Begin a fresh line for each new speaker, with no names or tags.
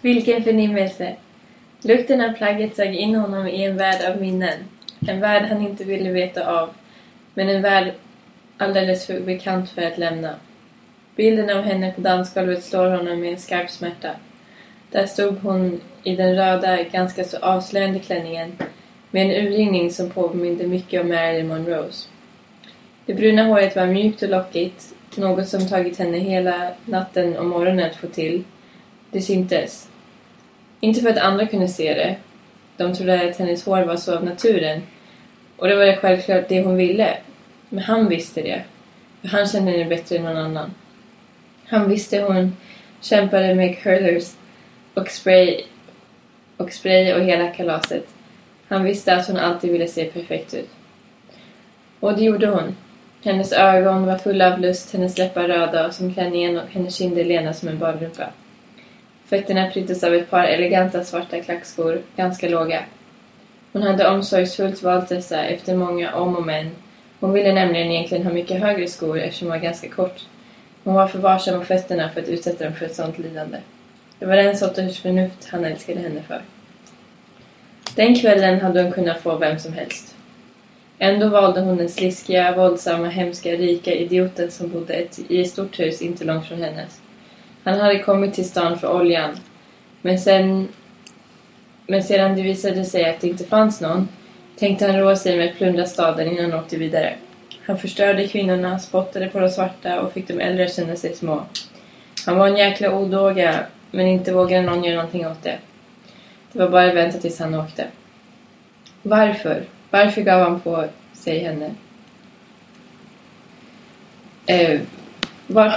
Vilken förnimmelse! Lukten av plagget sög in honom i en värld av minnen. En värld han inte ville veta av, men en värld alldeles för bekant för att lämna. Bilden av henne på dansgolvet slår honom med en skarp smärta. Där stod hon i den röda, ganska så avslöjande klänningen med en urringning som påminde mycket om Marilyn Monroes. Det bruna håret var mjukt och lockigt, något som tagit henne hela natten och morgonen att få till. Det syntes. Inte för att andra kunde se det. De trodde att hennes hår var så av naturen. Och det var det självklart det hon ville. Men han visste det. För han kände henne bättre än någon annan. Han visste hon kämpade med curlers och spray och spray och hela kalaset. Han visste att hon alltid ville se perfekt ut. Och det gjorde hon. Hennes ögon var fulla av lust, hennes läppar röda som klänningen och hennes kinder lena som en badrumpa. Fötterna pryddes av ett par eleganta svarta klackskor, ganska låga. Hon hade omsorgsfullt valt dessa efter många om och men. Hon ville nämligen egentligen ha mycket högre skor eftersom hon var ganska kort. Hon var för varsam om fötterna för att utsätta dem för ett sådant lidande. Det var den sortens förnuft han älskade henne för. Den kvällen hade hon kunnat få vem som helst. Ändå valde hon den sliskiga, våldsamma, hemska, rika idioten som bodde ett, i ett stort hus inte långt från hennes. Han hade kommit till stan för oljan. Men sen... Men sedan det visade sig att det inte fanns någon tänkte han roa sig med att plundra staden innan han åkte vidare. Han förstörde kvinnorna, spottade på de svarta och fick de äldre att känna sig små. Han var en jäkla odåga, men inte vågade någon göra någonting åt det. Det var bara att vänta tills han åkte. Varför? Varför gav han på sig henne? Eh, varför